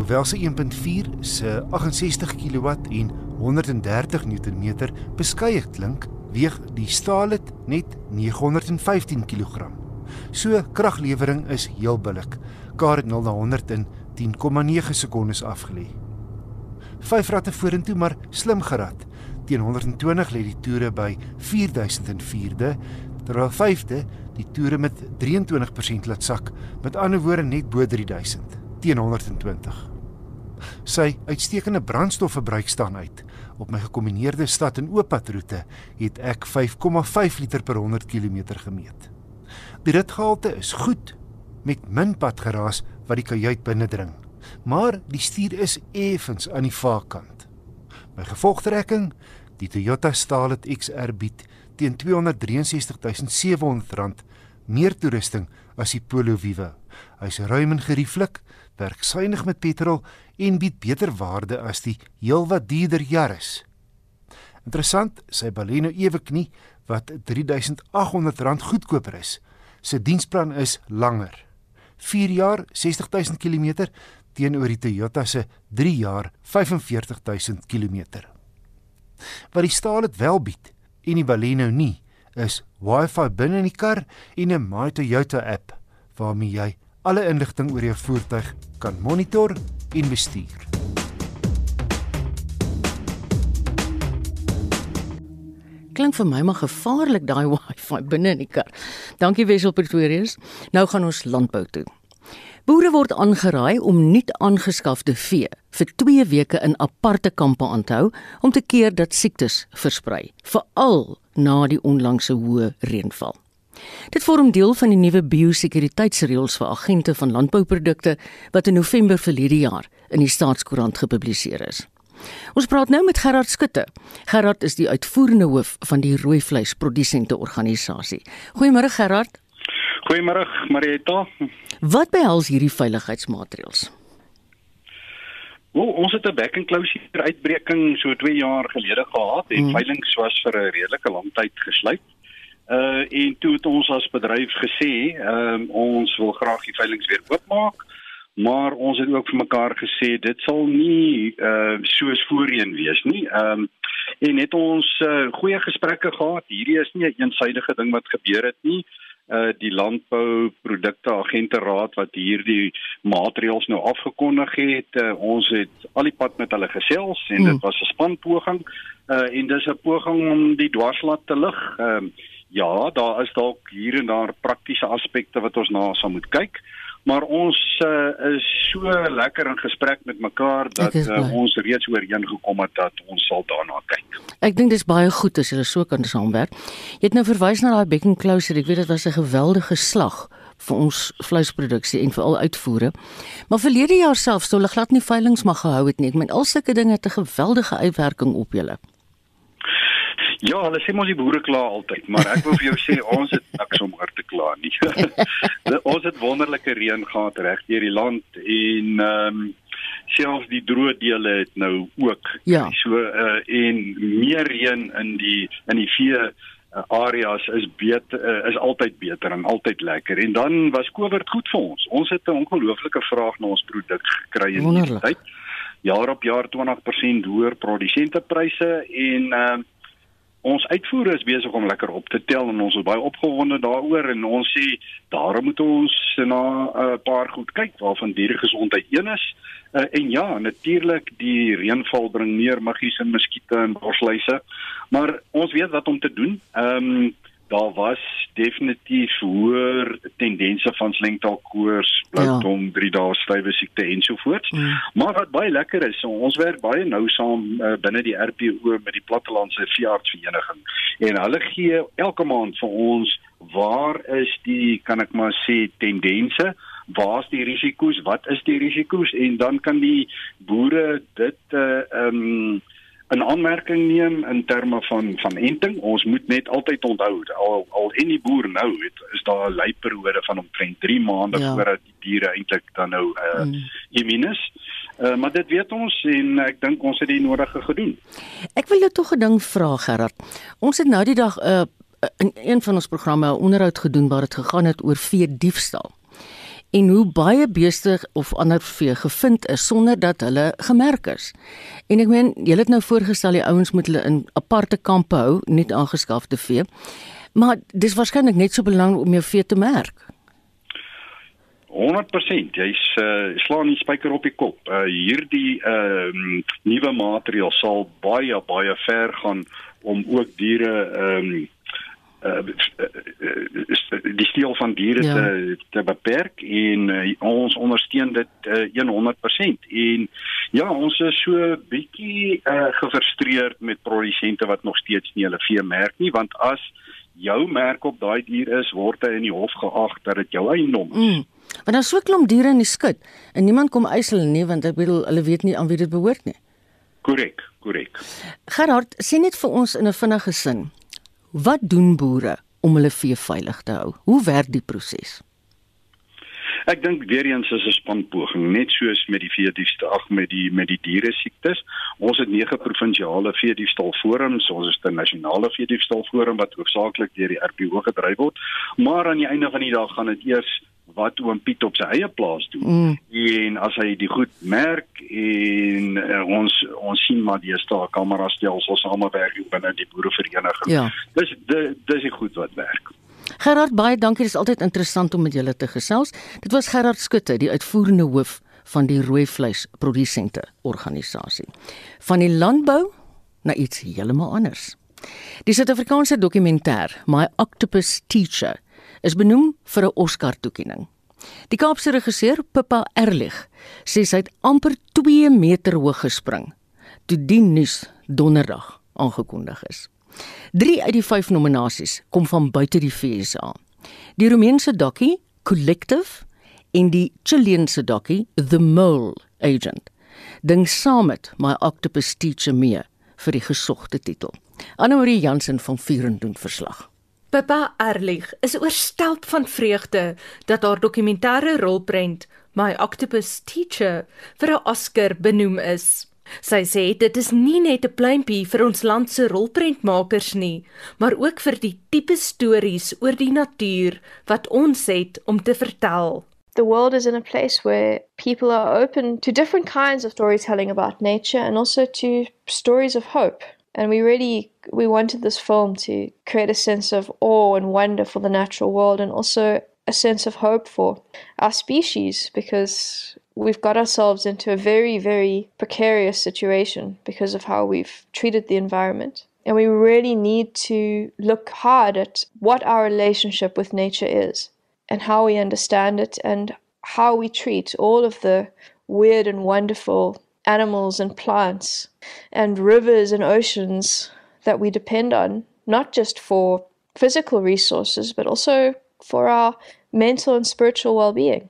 Hoewel se 1.4 se 68 kW en 130 Nm beskeie klink, weeg die staal het net 915 kg. So kraglewering is heel billik. Kar 0 na 100 in 10,9 sekondes afgelê vyf ratte vorentoe maar slim gerad. Teen 120 lê die toere by 4004de, terwyl vyfde die toere met 23% laat sak, met ander woorde net bo 3000 teen 120. Sy uitstekende brandstofverbruik staan uit. Op my gekombineerde stad en ooppadroete het ek 5,5 liter per 100 km gemeet. Die ritgehalte is goed met min padgeraas wat die kajuit binnendring maar die stuur is effens aan die vaarkant. My gevolgtrekking, die Toyota Starlet XR bied teen R263700 meer toerusting as die Polo Vivo. Hy's ruim en gerieflik, werk suiwig met petrol en bied beter waarde as die heelwat duurder Yaris. Interessant, sy Baleno eweknie wat R3800 goedkoper is. Sy diensplan is langer. 4 jaar, 60000 km teenoor die Toyota se 3 jaar 45000 km. Wat die staal dit wel bied en die Baleno nie, is Wi-Fi binne in die kar en 'n My Toyota app waarmee jy alle inligting oor jou voertuig kan monitor en bestuur. Klink vir my maar gevaarlik daai Wi-Fi binne in die kar. Dankie Wessel Pretorius. Nou gaan ons landbou toe. Boere word aangeraai om nuut aangeskafte vee vir 2 weke in aparte kampe aan te hou om te keer dat siektes versprei, veral na die onlangse hoë reënval. Dit vorm deel van die nuwe biosekuriteitsreëls vir agente van landbouprodukte wat in November verlede jaar in die Staatskoerant gepubliseer is. Ons praat nou met Gerard Skutte. Gerard is die uitvoerende hoof van die rooi vleisprodusente organisasie. Goeiemôre Gerard. Goeiemôre, Marieta. Wat behels hierdie veiligheidsmaatreëls? Wel, ons het 'n back and closure uitbreking so 2 jaar gelede gehad en mm. veilinge was vir 'n redelike lang tyd gesluit. Uh en toe het ons as bedryf gesê, ehm um, ons wil graag die veilinge weer oopmaak, maar ons het ook vir mekaar gesê dit sal nie uh soos voorheen wees nie. Ehm um, en het ons uh, goeie gesprekke gehad. Hierdie is nie 'n eensidedige ding wat gebeur het nie uh die landbouprodukte agenteraad wat hierdie maatreëls nou afgekondig het. Uh, ons het al die pad met hulle gesels en dit hmm. was 'n spanpoging. Uh en dis 'n poging om die dwarslat te lig. Ehm uh, ja, daar is dalk hier en daar praktiese aspekte wat ons na sal moet kyk. Maar ons uh, is so lekker in gesprek met mekaar dat uh, ons reeds ooreengekom het dat ons sal daarna kyk. Ek dink dis baie goed as julle so kan saamwerk. Jy het nou verwys na daai Becken Closer. Ek weet dit was 'n geweldige slag vir ons vleisproduksie en veral uitvoere. Maar verlede jaar self sou hulle glad nie veilinge mag gehou het nie. Ek meen al sulke dinge het 'n geweldige uitwerking op julle. Ja, hulle sê mos die boere kla altyd, maar ek wil vir jou sê <laughs> ons het niks om oor te kla nie. <laughs> ons het wonderlike reën gehad reg deur die land en ehm um, selfs die droë dele het nou ook ja. so uh, en meer reën in die in die vee uh, areas is beter uh, is altyd beter en altyd lekker en dan was COVID goed vir ons. Ons het 'n ongelooflike vraag na ons produk gekry in die tyd. Jaar op jaar 20% hoër produsentepryse en ehm uh, ons uitvoere is besig om lekker op te tel en ons is baie opgewonde daaroor en ons sê daarom moet ons na 'n uh, paar goed kyk waarvan dieregesondheid een is. Uh, en ja, natuurlik die reënval bring meer muggies en muskiete en borsluise. Maar ons weet wat om te doen. Ehm um, daar was definitief hoër tendense van slengtaalkoors, bloudom, ja. 3 dae stywe siekte ensovoorts. Mm. Maar wat baie lekker is, ons werk baie nou saam uh, binne die RPO met die Plattelandse Veeartsvereniging en hulle gee elke maand vir ons waar is die kan ek maar sê tendense Waar is die risiko's? Wat is die risiko's? En dan kan die boere dit uh ehm um, in aanmerking neem in terme van van enting. Ons moet net altyd onthou al al en die boer nou het is daar 'n leiperiode van omtrent 3 maande ja. voordat die diere eintlik dan nou uh mm. immunis. Uh, maar dit weet ons en ek dink ons het die nodige gedoen. Ek wil jou tog 'n ding vra Gerard. Ons het nou die dag 'n uh, in een van ons programme 'n onderhoud gedoen waar dit gegaan het oor vee diefstal en hoe baie beeste of ander vee gevind is sonder dat hulle gemerk is. En ek meen, julle het nou voorgestel die ouens moet hulle in aparte kampe hou, nie aangeskafte vee. Maar dis waarskynlik net so belangrik om jou vee te merk. 100% jy's uh, slaan die spyker op die kop. Uh, hierdie ehm uh, nuwe materiaal sal baie baie ver gaan om ook diere ehm um, die steel van diere ja. te te beperk en uh, ons ondersteun dit uh, 100% en ja ons is so bietjie uh, gefrustreerd met produsente wat nog steeds nie hulle vee merk nie want as jou merk op daai dier is word hy in die hof geag dat dit jou eiendom is. Mm. want dan so klomp diere in die skut en niemand kom eis hulle nie want ek bedoel hulle weet nie aan wie dit behoort nie. Korrek korrek. Gerard sien net vir ons in 'n vinnige sin Wat doen boere om hulle vee veilig te hou? Hoe werk die proses? Ek dink weer eens is 'n spanpoging, net soos met die veediefste, ag met die met die diere siektes. Ons het nege provinsiale veediefstal forums, ons is 'n nasionale veediefstal forum wat hoofsaaklik deur die RPO gedryf word, maar aan die einde van die dag gaan dit eers wat oom Piet op sy eie plaas doen. Mm. En as hy die goed merk en uh, ons ons sien maar die staan kamera stelsels samewerking binne die boerevereniging. Ja. Dis dis is goed wat werk. Gerard baie dankie, dit is altyd interessant om met julle te gesels. Dit was Gerard Skutte, die uitvoerende hoof van die rooi vleis produsente organisasie. Van die landbou na iets heeltemal anders. Die Suid-Afrikaanse dokumentêr My Octopus Teacher is benoem vir 'n Oscar-toekenning. Die Kaapse regisseur Pippa Erlich sê sy het amper 2 meter hoog gespring toe die nuus donderdag aangekondig is. 3 uit die 5 nominasies kom van buite die VSA. Die Romeinse dokkie Collective en die Chileanse dokkie The Mole Agent ding saam met My Octopus Teacher mee vir die gesogte titel. Anne Marie Jansen van Vuren doen verslag. Papa Erlich is oorstelp van vreugde dat haar dokumentêre rolprent My Octopus Teacher vir 'n Oscar benoem is. Sy sê dit is nie net 'n pleintjie vir ons land se rolprentmakers nie, maar ook vir die tipe stories oor die natuur wat ons het om te vertel. The world is in a place where people are open to different kinds of storytelling about nature and also to stories of hope. And we really we wanted this film to create a sense of awe and wonder for the natural world and also a sense of hope for our species because we've got ourselves into a very, very precarious situation because of how we've treated the environment. And we really need to look hard at what our relationship with nature is and how we understand it and how we treat all of the weird and wonderful animals and plants and rivers and oceans that we depend on, not just for physical resources, but also for our mental and spiritual well being.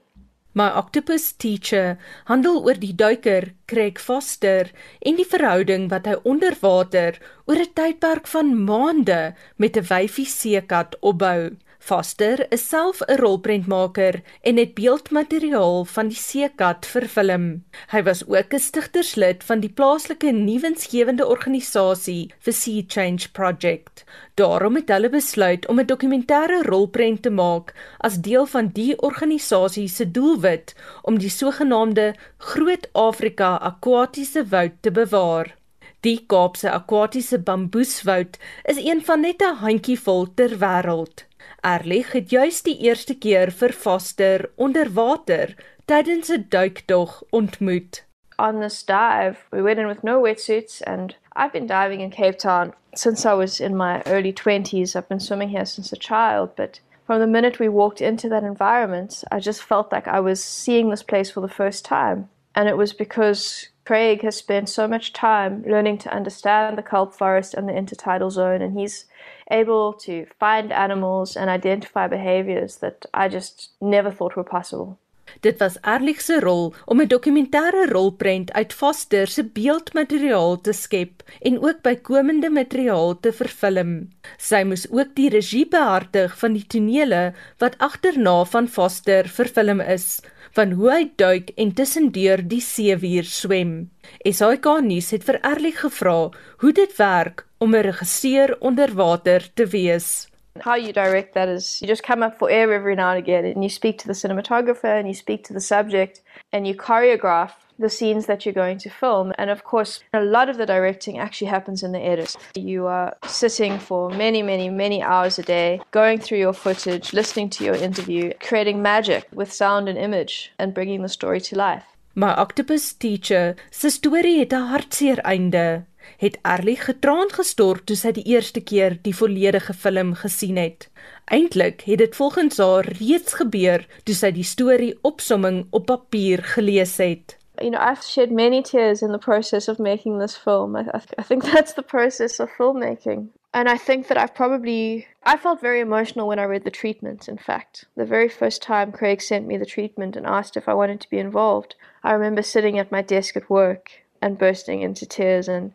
My Octopus Teacher handel oor die duiker Craig Foster en die verhouding wat hy onder water oor 'n tydperk van maande met 'n wyfie seekat opbou. Foster is self 'n rolprentmaker en het beeldmateriaal van die seekat vervilm. Hy was ook 'n stigterslid van die plaaslike nuwensgewende organisasie vir Sea Change Project. Daarom het hulle besluit om 'n dokumentêre rolprent te maak as deel van die organisasie se doelwit om die sogenaamde Groot Afrika Akwatiese Woud te bewaar. Die Kaapse Akwatiese Bamboeswoud is een van net 'n handjievol ter wêreld. Erlich het juis die eerste keer vir Foster onder water tydens 'n duikdog ontmoet. On this dive, we went in with no wetsuits and I've been diving in Cape Town since I was in my early 20s. I've been swimming here since a child, but from the minute we walked into that environment, I just felt like I was seeing this place for the first time. And it was because Craig has spent so much time learning to understand the kelp forest and the intertidal zone, and he's able to find animals and identify behaviors that I just never thought were possible. Dit was Erlich se rol om 'n dokumentêre rolprent uit Foster se beeldmateriaal te skep en ook bykomende materiaal te vervilm. Sy moes ook die regie behartig van die tonele wat agterna van Foster vervilm is, van hoe hy duik en tussendeur die seewier swem. SAK nuus het vir Erlich gevra hoe dit werk om 'n regisseur onder water te wees. How you direct that is you just come up for air every now and again and you speak to the cinematographer and you speak to the subject and you choreograph the scenes that you're going to film. And of course, a lot of the directing actually happens in the edit. You are sitting for many, many, many hours a day, going through your footage, listening to your interview, creating magic with sound and image, and bringing the story to life. My octopus teacher, se storie het 'n hartseer einde het Erlie getraan gestort toe sy die eerste keer die volledige film gesien het. Eintlik het dit volgens haar reeds gebeur toe sy die storie opsomming op papier gelees het. You know, I've shed many tears in the process of making this film. I, I think <laughs> that's the process of filmmaking. And I think that I've probably I felt very emotional when I read the treatment, in fact. The very first time Craig sent me the treatment and asked if I wanted to be involved, I remember sitting at my desk at work and bursting into tears and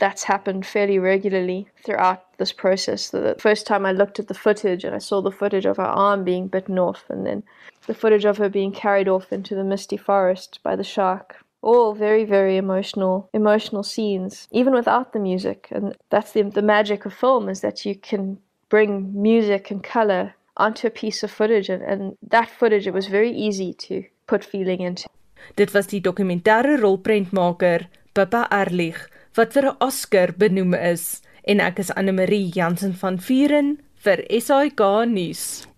that's happened fairly regularly throughout this process. The first time I looked at the footage and I saw the footage of her arm being bitten off, and then the footage of her being carried off into the misty forest by the shark. All very, very emotional, emotional scenes, even without the music. And that's the the magic of film is that you can bring music and color onto a piece of footage, and, and that footage it was very easy to put feeling into. Dit was die dokumentêre rolprentmaker Pippa Erlich wat vir 'n Oscar benoem is en ek is Anne Marie Jansen van Vuren vir SAK nuus.